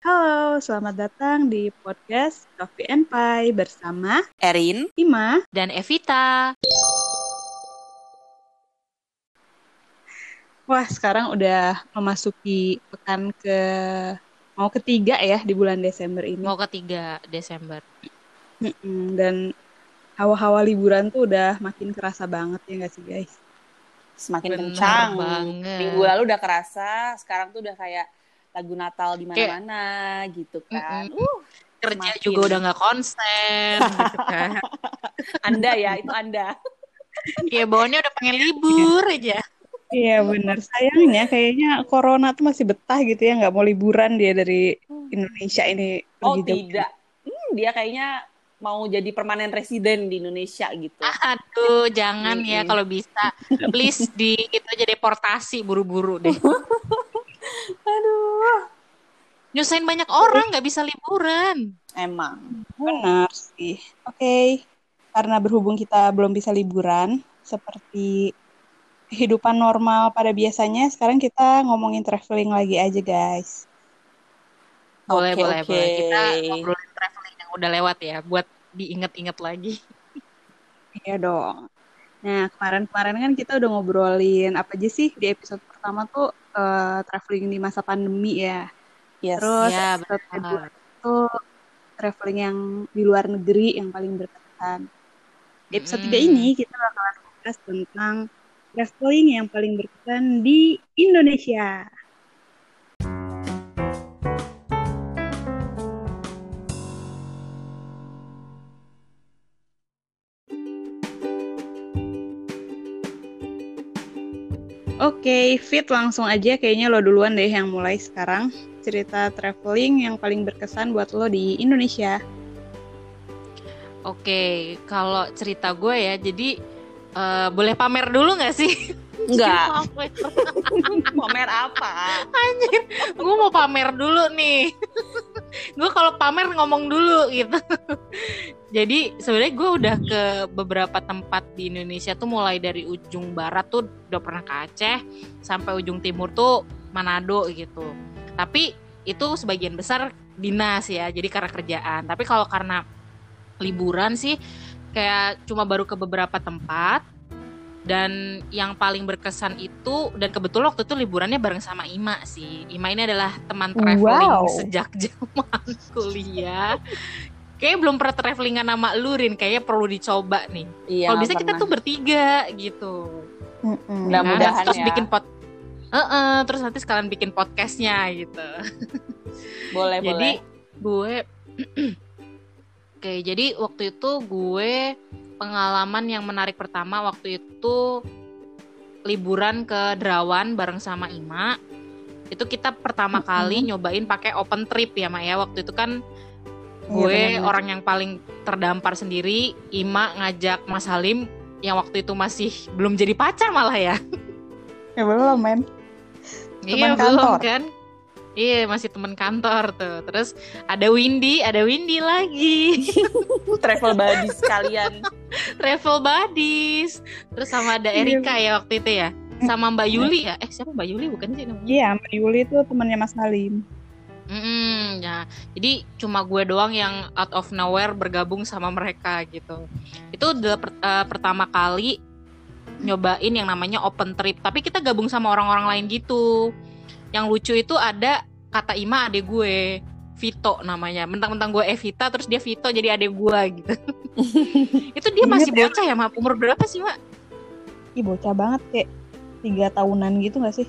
Halo, selamat datang di podcast Coffee and Pie bersama Erin Ima. dan Evita. Wah, sekarang udah memasuki pekan ke mau ketiga ya di bulan Desember ini. Mau ketiga Desember. Dan hawa-hawa liburan tuh udah makin kerasa banget ya nggak sih guys? Semakin Bener kencang. banget. Minggu lalu udah kerasa, sekarang tuh udah kayak lagu Natal di Kayak- mana-mana gitu kan. Mm-mm. Uh, Kerja Semakin. juga udah nggak konsen gitu kan. Anda ya, itu Anda. Iya bawaannya udah pengen libur aja. Iya bener. Sayangnya kayaknya Corona tuh masih betah gitu ya nggak mau liburan dia dari Indonesia ini. Oh tidak. Hmm, dia kayaknya mau jadi permanen residen di Indonesia gitu. Aduh, jangan ya Mm-mm. kalau bisa. Please di itu aja deportasi buru-buru deh. Aduh. Nyusahin banyak orang nggak bisa liburan. Emang. Benar sih. Oke, karena berhubung kita belum bisa liburan, seperti kehidupan normal pada biasanya, sekarang kita ngomongin traveling lagi aja, guys. Boleh, Oke, boleh, oke. boleh. Kita ngobrolin traveling yang udah lewat ya, buat diinget-inget lagi. Iya dong. Nah, kemarin-kemarin kan kita udah ngobrolin apa aja sih di episode pertama tuh eh, traveling di masa pandemi ya. Yes. Terus Ya, episode benar. kedua itu traveling yang di luar negeri yang paling berkesan. Di episode tiga Mm-mm. ini kita bakalan membahas tentang traveling yang paling berkesan di Indonesia. Oke, Fit langsung aja kayaknya lo duluan deh yang mulai sekarang cerita traveling yang paling berkesan buat lo di Indonesia. Oke, kalau cerita gue ya, jadi eh, boleh pamer dulu nggak sih? Enggak. Pamer. Pamer apa? Anjir, gue mau pamer dulu nih. gue kalau pamer ngomong dulu gitu. Jadi sebenarnya gue udah ke beberapa tempat di Indonesia tuh mulai dari ujung barat tuh udah pernah ke Aceh sampai ujung timur tuh Manado gitu. Tapi itu sebagian besar dinas ya, jadi karena kerjaan. Tapi kalau karena liburan sih kayak cuma baru ke beberapa tempat dan yang paling berkesan itu dan kebetulan waktu itu liburannya bareng sama Ima sih. Ima ini adalah teman traveling Wow. sejak zaman kuliah. Kayaknya belum pernah travelingan sama lu Rin, kayaknya perlu dicoba nih. Iya. Kalau bisa kita tuh bertiga gitu. Mm-mm. Mudah-mudahan Kan? terus ya. bikin pot Heeh, terus nanti sekalian bikin podcastnya gitu. boleh jadi boleh. gue Oke, jadi waktu itu gue pengalaman yang menarik pertama waktu itu liburan ke Derawan bareng sama Ima. Itu kita pertama Mm-mm. kali nyobain pakai open trip ya, Mak ya. Waktu itu kan Iya, gue benar-benar. orang yang paling terdampar sendiri, Ima ngajak Mas Halim yang waktu itu masih belum jadi pacar malah ya. Ya belum, men. iya, Teman belum kantor. kan? Iya, masih teman kantor tuh. Terus ada Windy, ada Windy lagi. Travel buddy sekalian. travel buddies terus sama ada Iya. Erika ya waktu itu ya sama Mbak Yuli ya eh siapa Mbak Yuli bukan sih namanya Iya, Mbak Yuli itu temannya Mas Halim. Mm-mm, ya jadi cuma gue doang yang out of nowhere bergabung sama mereka gitu itu udah per- eh, pertama kali nyobain yang namanya open trip tapi kita gabung sama orang-orang lain gitu yang lucu itu ada kata Ima adek gue Vito namanya mentang-mentang gue Evita terus dia Vito jadi adek gue gitu itu dia masih ya? bocah ya Mak? umur berapa sih Mak? Ih, bocah banget kayak tiga tahunan gitu gak sih?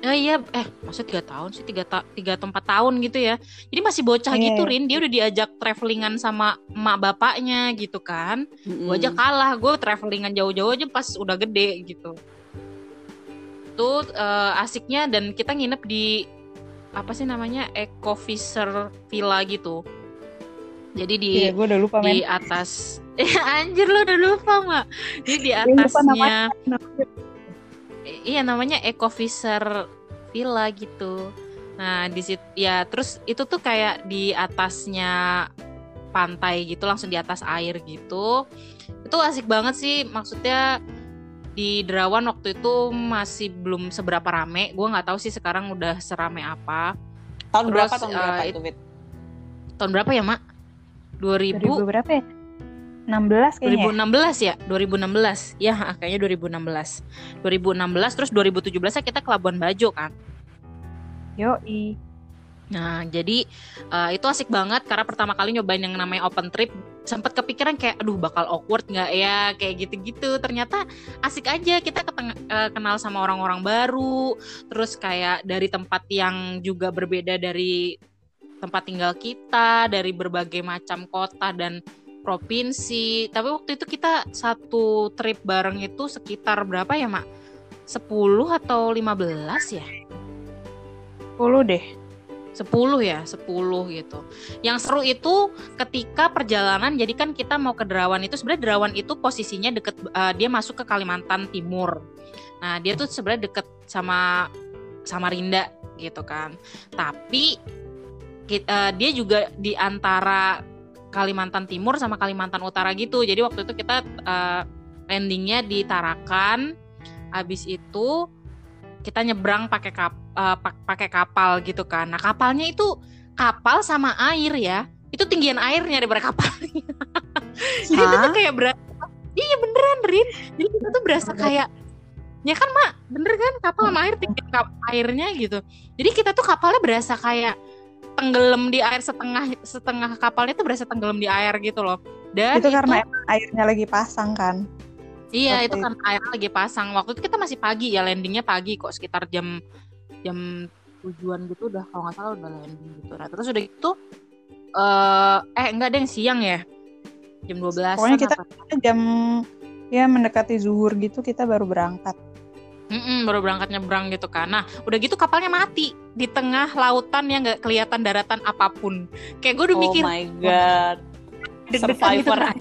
Eh iya, eh maksudnya tiga tahun sih tiga ta tiga atau empat tahun gitu ya. Jadi masih bocah Iya, gitu iya. Rin, dia udah diajak travelingan sama emak bapaknya gitu kan. Gue aja kalah, gue travelingan jauh-jauh aja pas udah gede gitu. Tuh eh, asiknya dan kita nginep di apa sih namanya Eco Fisher Villa gitu. Jadi di Iya, gue udah lupa, men. di atas, eh anjir lu udah lupa mak. Jadi di lupa atasnya namanya. iya namanya Eco Fisher Villa gitu. Nah, di situ ya terus itu tuh kayak di atasnya pantai gitu, langsung di atas air gitu. Itu asik banget sih, maksudnya di Derawan waktu itu masih belum seberapa rame. Gue nggak tahu sih sekarang udah serame apa. Tahun Terus, berapa tahun berapa eh, itu, Fit? Tahun berapa ya, Mak? 2000 2000 berapa ya? 16 kayaknya. 2016 ya? 2016. Ya, kayaknya 2016. 2016 terus 2017 kita ke Labuan Bajo kan. Yoi. Nah, jadi eh, itu asik banget karena pertama kali nyobain yang namanya open trip sempat kepikiran kayak aduh bakal awkward nggak ya kayak gitu-gitu. Ternyata asik aja kita keteng- eh, kenal sama orang-orang baru, terus kayak dari tempat yang juga berbeda dari tempat tinggal kita, dari berbagai macam kota dan provinsi. Tapi waktu itu kita satu trip bareng itu sekitar berapa ya, Mak? 10 atau 15 ya? 10 deh. 10 ya, 10 gitu. Yang seru itu ketika perjalanan jadi kan kita mau ke Derawan itu sebenarnya Derawan itu posisinya deket eh, dia masuk ke Kalimantan Timur. Nah, dia tuh sebenarnya deket sama Samarinda gitu kan. Tapi ki- eh, dia juga di antara Kalimantan Timur sama Kalimantan Utara gitu. Jadi waktu itu kita eh, landingnya di Tarakan. Habis itu kita nyebrang pakai kap, pak- pakai kapal gitu kan. Nah kapalnya itu kapal sama air ya. Itu tinggian airnya daripada kapalnya. Jadi itu tuh kayak berasa. Iya beneran Rin. Jadi kita tuh berasa kayak ya kan mak bener kan kapal sama air tinggi kap- airnya gitu. Jadi kita tuh kapalnya berasa kayak tenggelam di air setengah setengah kapalnya tuh berasa tenggelam di air gitu loh. Dan itu karena emang airnya lagi pasang kan. Iya Oke. itu kan air lagi pasang. Waktu itu kita masih pagi ya landingnya pagi kok sekitar jam jam tujuan gitu udah kalau nggak salah udah landing gitu. Nah terus udah gitu eh eh enggak deh siang ya jam 12 Pokoknya kita- Jam ya mendekati zuhur gitu kita baru berangkat. baru berangkat nyebrang gitu kan. Nah udah gitu kapalnya mati di tengah lautan yang nggak kelihatan daratan apa pun. Kayak gue udah Oh mikir my god. deg-degan gitu Survivor. kan.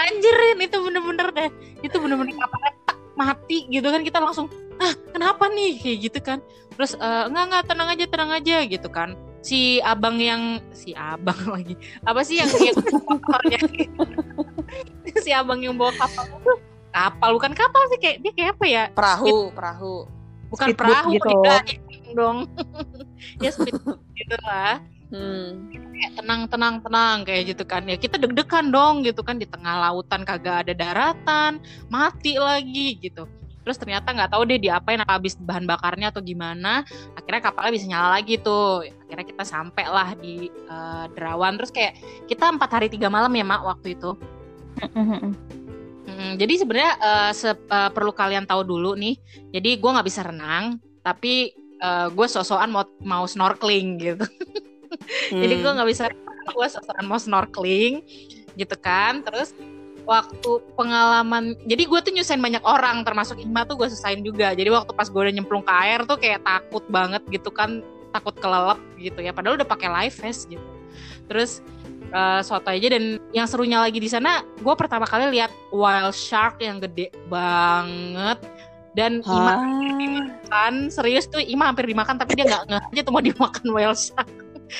Anjirin itu bener-bener deh. Itu bener-bener kapalnya tak mati gitu kan kita langsung ah kenapa nih kayak gitu kan. Terus eh, enggak enggak tenang aja tenang aja gitu kan. Si abang yang si abang lagi apa sih yang yang kapalnya si abang yang bawa kapal itu kapal bukan kapal sih kayak dia kayak apa ya Perahu, perahu. bukan Speedboat perahu gitu. tidak dong ya speed gitu lah Hmm. kayak tenang tenang tenang kayak gitu kan. Ya kita deg-degan dong gitu kan. Di tengah lautan kagak ada daratan mati lagi gitu. Terus ternyata nggak tahu deh diapain apa habis bahan bakarnya atau gimana. Akhirnya kapalnya bisa nyala lagi tuh. Akhirnya kita sampai lah di eh, Derawan. Terus kayak kita empat hari tiga malam ya mak waktu itu. Mm, jadi sebenarnya eh, se- eh, perlu kalian tahu dulu nih. Jadi gue nggak bisa renang tapi gue sosokan mau mau snorkeling gitu jadi gue Hmm. nggak bisa gue sosokan mau snorkeling gitu kan. Terus waktu pengalaman jadi gue tuh nyusahin banyak orang termasuk Ima tuh gue susahin juga. Jadi waktu pas gue udah nyemplung ke air tuh kayak takut banget gitu kan takut kelelep gitu ya. Padahal udah pakai life vest gitu. Terus eh, soto aja dan yang serunya lagi di sana gue pertama kali lihat wild shark yang gede banget. Dan Ima Hah? kan serius tuh Ima hampir dimakan tapi dia nggak ngeh aja tuh mau dimakan whale shark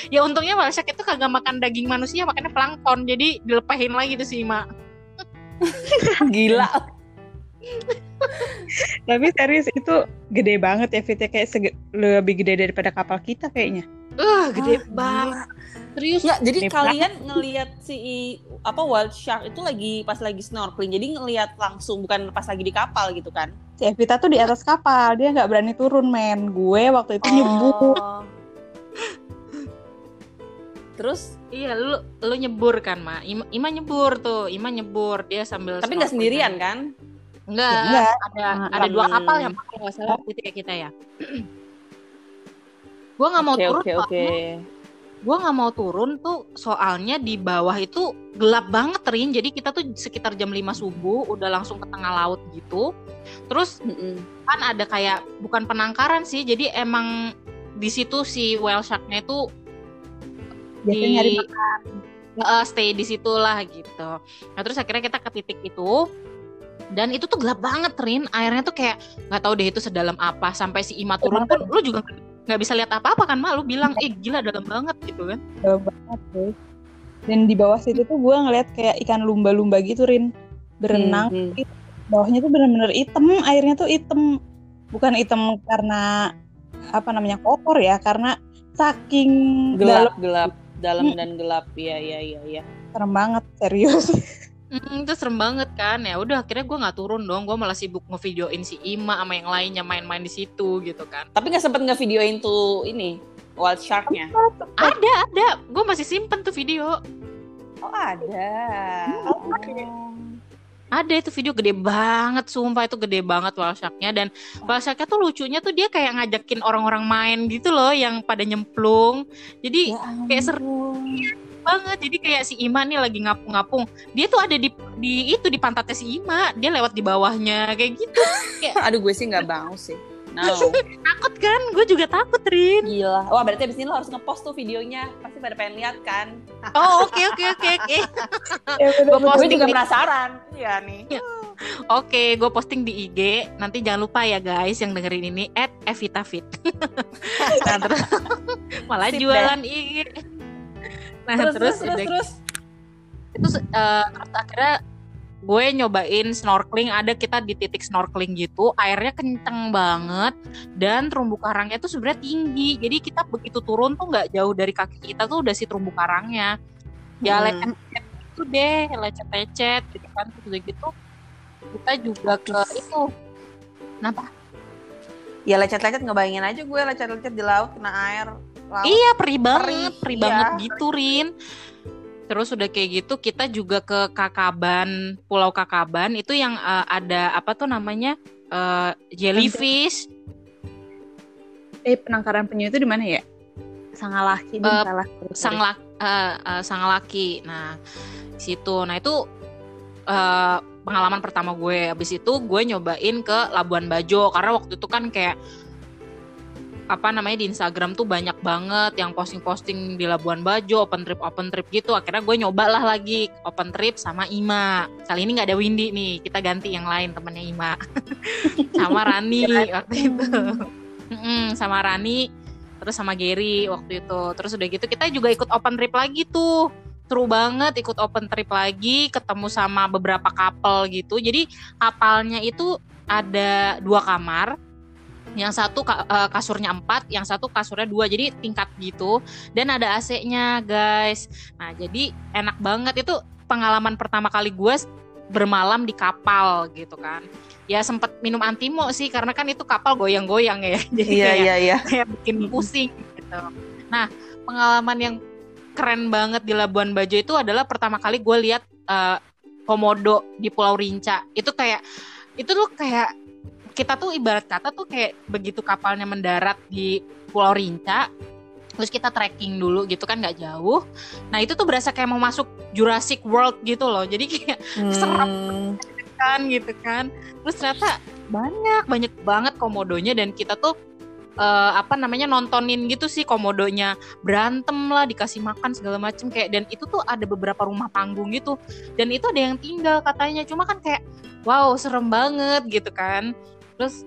ya untungnya whale shark itu kagak makan daging manusia makannya plankton jadi dilepahin lagi tuh si Ima Gila. Tapi serius itu gede banget ya Fit ya kayak sege- lebih gede daripada kapal kita kayaknya. uh gede Ah, banget serius Ya, jadi Gede kalian ngelihat si apa wild shark itu lagi pas lagi snorkeling. Jadi ngelihat langsung bukan pas lagi di kapal gitu kan. Si Evita tuh di atas kapal, dia nggak berani turun men. Gue waktu itu. Oh. Terus? Iya lu lu nyebur kan Ma? Ima, Ima nyebur tuh Ima nyebur dia sambil tapi nggak sendirian kan? enggak Ya, ada Nah, ada dua kapal yang pakai nggak salah gitu ya kita ya. Gua nggak mau Oke turun oke oke. gue nggak mau turun tuh soalnya di bawah itu gelap banget Rin. Jadi kita tuh sekitar jam 5 subuh udah langsung ke tengah laut gitu. Terus Mm-mm. kan ada kayak bukan penangkaran sih jadi emang di situ si whale sharknya itu Biasanya di nyari Eh, stay di situ lah gitu. Nah terus akhirnya kita ke titik itu dan itu tuh gelap banget Rin. Airnya tuh kayak nggak tahu deh itu sedalam apa. Sampai si Ima turun pun lu juga nggak bisa lihat apa-apa kan mak? Lu bilang eh gila dalam banget gitu kan. Jauh banget deh. Dan di bawah situ tuh gue ngeliat kayak ikan lumba-lumba gitu Rin. Berenang Hmm, hmm. bawahnya tuh bener-bener hitam airnya tuh hitam. Bukan hitam karena apa namanya kotor ya karena saking gelap dalam gelap dalam Hmm. dan gelap. Ya ya ya ya serem banget serius. Mm, itu serem banget kan. Ya udah akhirnya gue nggak turun dong. Gue malah sibuk ngevideoin si Ima sama yang lainnya main-main di situ gitu kan. Tapi nggak sempet nge videoin tuh ini wild sharknya? Ada ada. Gue masih simpen tuh video. Oh ada. Hmm, Oh. Ada itu video gede banget sumpah itu gede banget whale sharknya. Dan whale sharknya tuh lucunya tuh dia kayak ngajakin orang-orang main gitu loh yang pada nyemplung. Jadi Ya kayak seru. banget. Jadi kayak si Ima nih lagi ngapung-ngapung. Dia tuh ada di di itu di pantatnya si Ima. Dia lewat di bawahnya kayak gitu. Aduh gue sih nggak mau sih no. Takut kan? Gue juga takut Rin. Gila. Wah berarti abis ini lo harus ngepost tuh videonya. Pasti pada pengen lihat kan? Oh oke oke oke oke. Ya, gue posting juga di- penasaran. Iya nih. Oke, gue posting di IG. Nanti jangan lupa ya guys yang dengerin ini at Evitafit. nah, terus malah Sip jualan IG. Nah, terus terus, terus terus, terus. itu eh, terus akhirnya gue nyobain snorkeling ada kita di titik snorkeling gitu airnya kenceng banget dan terumbu karangnya tuh sebenarnya tinggi. Jadi kita begitu turun tuh nggak jauh dari kaki kita tuh udah si terumbu karangnya. Ya Hmm. lecet itu deh lecet-lecet gitu kan terus gitu. Kita juga ke itu. Kenapa? Ya lecet-lecet ngebayangin aja gue lecet-lecet di laut kena air laut. Iya perih banget, Perih, perih iya. banget gitu Rin. Terus udah kayak gitu kita juga ke Kakaban, Pulau Kakaban itu yang eh, ada apa tuh namanya eh, jellyfish. eh penangkaran penyu itu di mana ya Sangalaki uh, salah sang laki, sang laki. Nah, situ. Nah, itu eh, pengalaman pertama gue. Habis itu gue nyobain ke Labuan Bajo karena waktu itu kan kayak apa namanya di Instagram tuh banyak banget yang posting-posting di Labuan Bajo open trip open trip gitu. Akhirnya gue nyobalah lagi open trip sama Ima. Kali ini nggak ada Windy nih kita ganti yang lain temennya Ima. Sama Rani waktu itu. Mm-mm, sama Rani terus sama Gary waktu itu. Terus udah gitu kita juga ikut open trip lagi tuh. Seru banget ikut open trip lagi ketemu sama beberapa couple gitu. Jadi kapalnya itu ada dua kamar yang satu eh, kasurnya empat yang satu kasurnya dua jadi tingkat gitu. Dan ada AC-nya guys. Nah jadi enak banget. Itu pengalaman pertama kali gue bermalam di kapal gitu kan. Ya sempet minum antimo sih karena kan itu kapal goyang-goyang ya. Jadi iya kayak iya iya. kayak bikin pusing gitu. Nah, pengalaman yang keren banget di Labuan Bajo itu adalah pertama kali gue lihat eh, komodo di Pulau Rinca. Itu kayak itu tuh kayak kita tuh ibarat kata tuh kayak begitu kapalnya mendarat di Pulau Rinca terus kita trekking dulu gitu kan nggak jauh. Nah itu tuh berasa kayak mau masuk Jurassic World gitu loh. Jadi kayak Hmm. kan gitu kan. Terus ternyata banyak banyak banget komodonya dan kita tuh eh, apa namanya nontonin gitu sih komodonya. Berantem lah dikasih makan segala macem kayak dan itu tuh ada beberapa rumah panggung gitu. Dan itu ada yang tinggal katanya. Cuma kan kayak wow serem banget gitu kan terus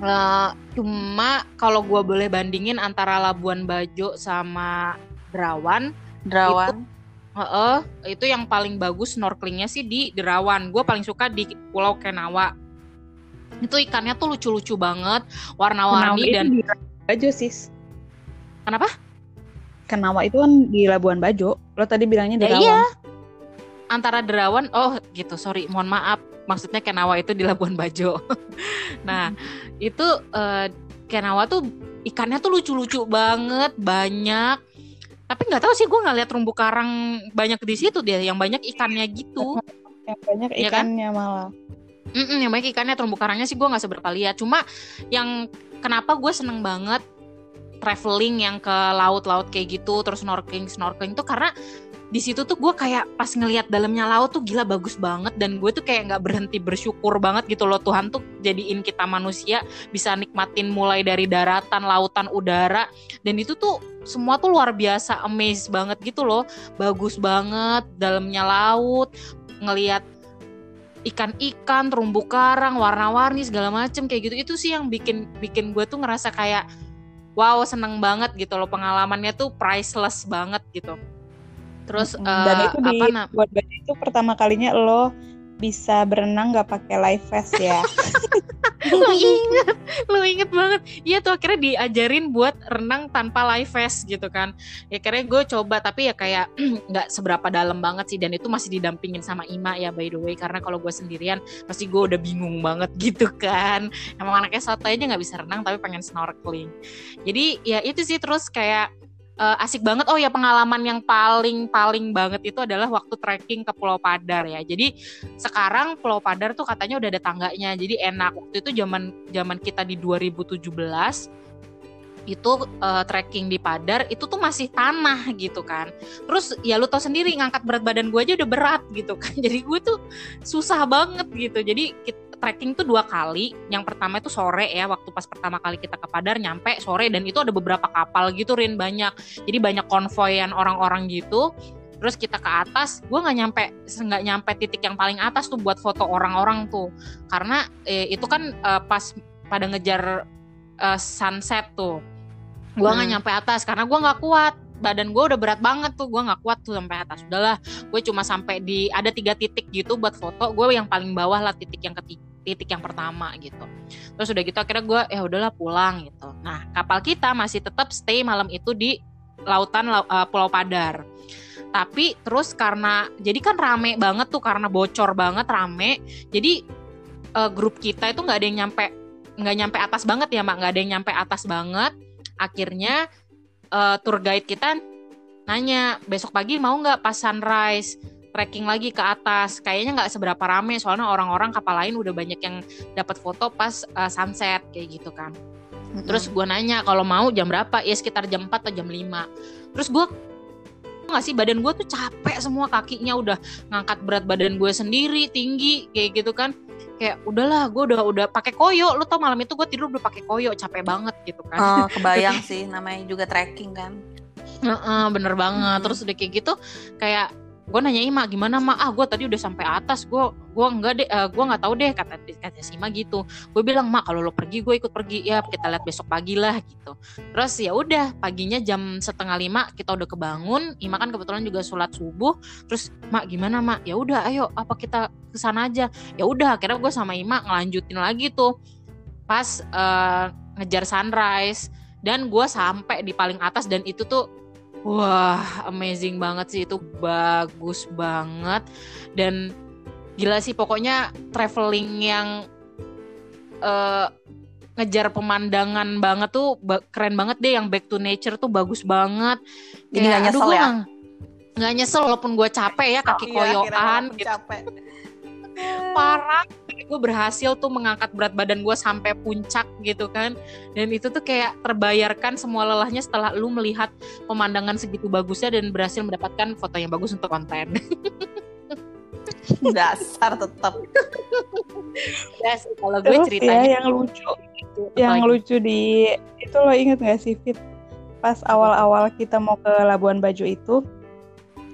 eh, cuma kalau gua boleh bandingin antara Labuan Bajo sama Derawan Derawan Heeh, itu yang paling bagus snorkelingnya sih di Derawan. Gue paling suka di Pulau Kenawa. Itu ikannya tuh lucu-lucu banget, warna-warni dan itu di Bajo sis Kenapa? Kenawa itu kan di Labuan Bajo lo tadi bilangnya Ya Rawan iya. Antara Derawan, oh gitu, sorry, mohon maaf. Maksudnya Kenawa itu di Labuan Bajo. nah, itu eh, Kenawa tuh ikannya tuh lucu-lucu banget, banyak. Tapi nggak tahu sih gue nggak lihat terumbu karang banyak di situ dia, yang banyak ikannya gitu. yang banyak Iya kan? ikannya malah Mm-mm, yang banyak ikannya terumbu karangnya sih gue nggak seberapa lihat. Cuma yang kenapa gue seneng banget traveling yang ke laut-laut kayak gitu, terus snorkeling snorkeling tuh karena di situ tuh gue kayak pas ngelihat dalamnya laut tuh gila bagus banget dan gue tuh kayak nggak berhenti bersyukur banget gitu loh Tuhan tuh jadiin kita manusia bisa nikmatin mulai dari daratan, lautan, udara dan itu tuh semua tuh luar biasa amazed banget gitu loh bagus banget dalamnya laut ngelihat ikan-ikan, terumbu karang, warna-warni segala macem kayak gitu itu sih yang bikin bikin gue tuh ngerasa kayak wow seneng banget gitu loh pengalamannya tuh priceless banget gitu. Terus Mm, dan eh, itu di apa buat Bajo itu pertama kalinya lo bisa berenang nggak pakai life vest ya. lu inget lu inget banget. Iya tuh akhirnya diajarin buat renang tanpa life vest gitu kan. Ya akhirnya gue coba tapi ya kayak nggak seberapa dalam banget sih dan itu masih didampingin sama Ima ya by the way. Karena kalau gue sendirian pasti gue udah bingung banget gitu kan. Emang anaknya satu aja nggak bisa renang tapi pengen snorkeling. Jadi ya itu sih terus kayak uh, asik banget. Oh ya pengalaman yang paling paling banget itu adalah waktu trekking ke Pulau Padar ya. Jadi sekarang Pulau Padar tuh katanya udah ada tangganya. Jadi enak. Waktu itu zaman zaman kita di 2017 itu uh, trekking di Padar itu tuh masih tanah gitu kan. Terus ya lu tau sendiri ngangkat berat badan gue aja udah berat gitu kan. Jadi gue tuh susah banget gitu. Jadi kita, trekking tuh dua kali. Yang pertama itu sore ya, waktu pas pertama kali kita ke Padar nyampe sore dan itu ada beberapa kapal gitu Rin banyak. Jadi banyak konvoyan orang-orang gitu. Terus kita ke atas, gue nggak nyampe nggak nyampe titik yang paling atas tuh buat foto orang-orang tuh, karena eh, itu kan eh, pas pada ngejar eh, sunset tuh, gue nggak hmm. nyampe atas karena gue nggak kuat badan gue udah berat banget tuh gue nggak kuat tuh sampai atas udahlah gue cuma sampai di ada tiga titik gitu buat foto gue yang paling bawah lah titik yang ketiga titik yang pertama gitu. Terus udah gitu akhirnya gue ya udahlah pulang gitu. Nah kapal kita masih tetap stay malam itu di lautan uh, Pulau Padar. Tapi terus karena jadi kan rame banget tuh karena bocor banget rame. Jadi uh, grup kita itu nggak ada yang nyampe nggak nyampe atas banget ya mak nggak ada yang nyampe atas banget. Akhirnya uh, tour guide kita nanya besok pagi mau nggak pas sunrise trekking lagi ke atas. Kayaknya nggak seberapa rame soalnya orang-orang kapal lain udah banyak yang dapat foto pas uh, sunset kayak gitu kan. Mm-hmm. Terus gue nanya kalau mau jam berapa? Ya sekitar jam 4 atau jam 5. Terus gue nggak sih badan gue tuh capek semua kakinya udah ngangkat berat badan gue sendiri tinggi kayak gitu kan kayak udahlah gue udah udah pakai koyo lo tau malam itu gue tidur udah pakai koyo capek banget gitu kan oh, kebayang sih namanya juga trekking kan uh, uh, bener banget hmm. terus udah kayak gitu kayak gue nanya Ima gimana mak ah gue tadi udah sampai atas. Gue gue enggak deh uh, gue nggak tahu deh kata kata si Ima gitu. Gue bilang mak kalau lo pergi gue ikut pergi. Ya kita lihat besok pagi lah gitu. Terus ya udah paginya jam setengah lima kita udah kebangun. Ima kan kebetulan juga sholat subuh. Terus mak gimana mak ya udah ayo apa kita ke sana aja. Ya udah akhirnya gue sama Ima ngelanjutin lagi tuh. Pas uh, ngejar sunrise. Dan gue sampai di paling atas dan itu tuh Wah, amazing banget sih itu bagus banget dan gila sih pokoknya traveling yang uh, ngejar pemandangan banget tuh keren banget deh yang back to nature tuh bagus banget. Jadi nggak nyesel ya? Nggak nyesel walaupun gue capek ya kaki oh, iya, koyokan gitu. Capek parah. Gue berhasil tuh mengangkat berat badan gue sampai puncak gitu kan. Dan itu tuh kayak terbayarkan semua lelahnya setelah lu melihat pemandangan segitu bagusnya dan berhasil mendapatkan foto yang bagus untuk konten. Dasar tetap yes, kalau gue ceritanya ya, yang lucu. gitu. yang lagi. lucu di itu lo inget gak sih Fit? Pas awal-awal kita mau ke Labuan Bajo itu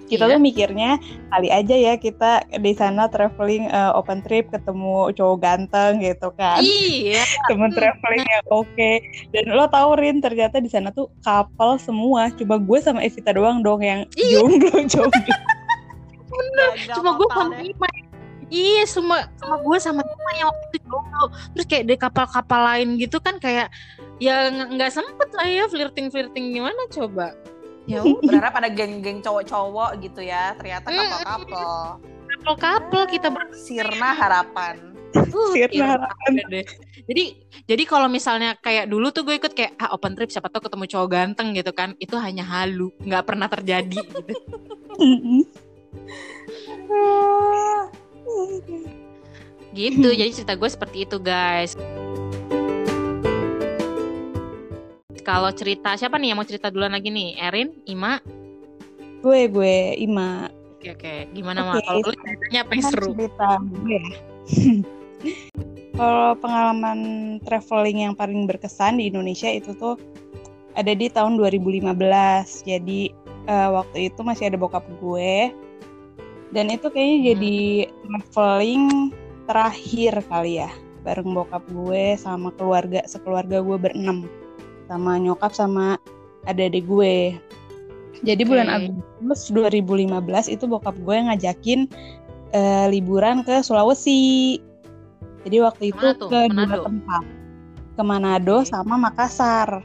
kita iya. tuh mikirnya kali aja ya kita di sana traveling uh, open trip ketemu cowok ganteng gitu kan iya temen traveling yang oke okay. dan lo tau Rin ternyata di sana tuh kapal semua cuma gue sama Evita doang dong yang iya. jomblo jomblo bener cuma gue sama Ima Iya, semua sama gue sama Ima yang waktu itu jomblo. Terus kayak di kapal-kapal lain gitu kan kayak ya nggak sempet lah ya flirting-flirting gimana coba ya berharap ada geng-geng cowok-cowok gitu ya ternyata kapal-kapal kapal-kapal kita bersirna harapan. Uh, sirna harapan. deh. Jadi jadi kalau misalnya kayak dulu tuh gue ikut kayak ah, open trip siapa tau ketemu cowok ganteng gitu kan. Itu hanya halu nggak pernah terjadi gitu. Gitu jadi cerita gue seperti itu guys kalau cerita siapa nih yang mau cerita duluan lagi nih? Erin, Ima? Gue, gue, Ima. Oke, oke. Gimana, okay. Kalau lu ceritanya apa yang seru? Cerita gue. Kalau pengalaman traveling yang paling berkesan di Indonesia itu tuh ada di tahun 2015. Jadi uh, waktu itu masih ada bokap gue. Dan itu kayaknya hmm. jadi traveling terakhir kali ya bareng bokap gue sama keluarga sekeluarga gue berenam sama nyokap sama adik-adik gue. Jadi okay. bulan Agustus 2015 itu bokap gue ngajakin eh, liburan ke Sulawesi. Jadi waktu itu Ke mana tuh? ke dua Manado? tempat. Ke Manado Oke. sama Makassar.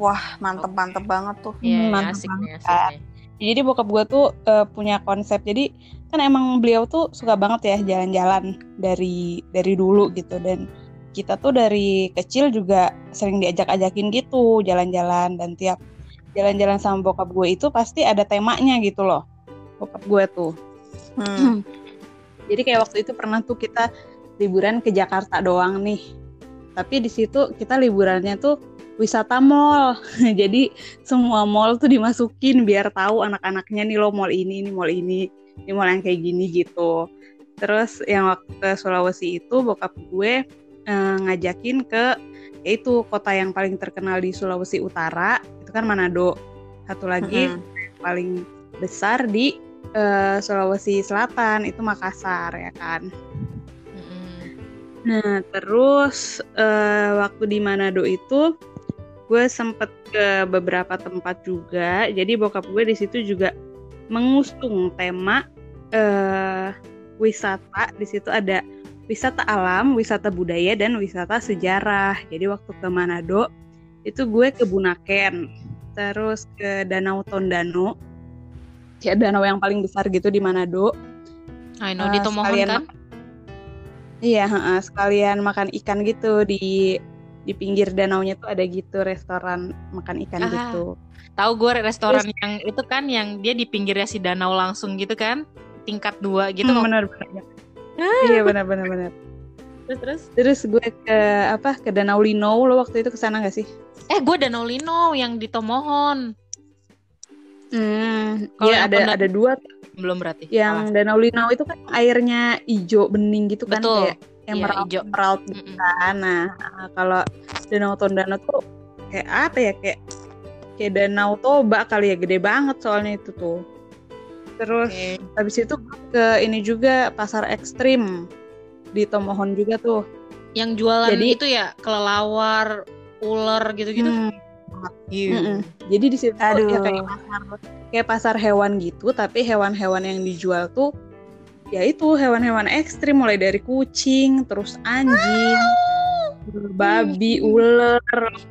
Wah, mantep-mantep banget tuh. Iya, Hmm, ya, mantap asik nih, asik banget. nih. Jadi bokap gue tuh eh, punya konsep. Jadi kan emang beliau tuh suka banget ya jalan-jalan dari dari dulu gitu dan kita tuh dari kecil juga sering diajak-ajakin gitu jalan-jalan dan tiap jalan-jalan sama bokap gue itu pasti ada temanya gitu loh. Bokap gue tuh. Hmm. Jadi kayak waktu itu pernah tuh kita liburan ke Jakarta doang nih. Tapi di situ kita liburannya tuh wisata mall. Jadi semua mall tuh dimasukin biar tahu anak-anaknya nih lo mall ini, ini mall ini, ini mall yang kayak gini gitu. Terus yang waktu ke Sulawesi itu bokap gue eh, ngajakin ke yaitu kota yang paling terkenal di Sulawesi Utara, itu kan Manado. Satu lagi Mm-mm. paling besar di eh, Sulawesi Selatan itu Makassar ya kan. Nah terus eh, waktu di Manado itu gue sempet ke beberapa tempat juga. Jadi bokap gue di situ juga mengusung tema eh, wisata. Di situ ada wisata alam, wisata budaya dan wisata sejarah. Jadi waktu ke Manado itu gue ke Bunaken, terus ke Danau Tondano. Ya danau yang paling besar gitu di Manado. I know, Eh, di Tomohon sekalian kan? Iya, heeh, sekalian makan ikan gitu di di pinggir danaunya tuh ada gitu restoran makan ikan Ah, gitu. Tahu gue restoran yang itu kan yang dia di pinggirnya si danau langsung gitu kan? Tingkat dua gitu. Hmm, benar Iya benar benar benar. Terus terus. Terus gue ke apa ke Danau Lino lo waktu itu ke sana gak sih? Eh, gue Danau Lino yang di Tomohon. Hmm, Kalau iya ada ada dua Belum berarti. yang Danau Lino itu kan airnya hijau bening gitu kan Betul. kayak yang Iya, meraut hijau. meraut gitu Mm-mm. kan. Nah, kalau Danau Tondano tuh kayak apa ya kayak kayak Danau Toba kali ya gede banget soalnya itu tuh. Terus Oke. habis itu ke ini juga pasar ekstrim di Tomohon juga tuh. Yang jualan Jadi- itu ya kelelawar, ular gitu-gitu. Hmm, mm-mm. Jadi di situ Aduh. ya kayak pasar kayak pasar hewan gitu, tapi hewan-hewan yang dijual tuh ya itu hewan-hewan ekstrim mulai dari kucing, terus anjing, babi, ular.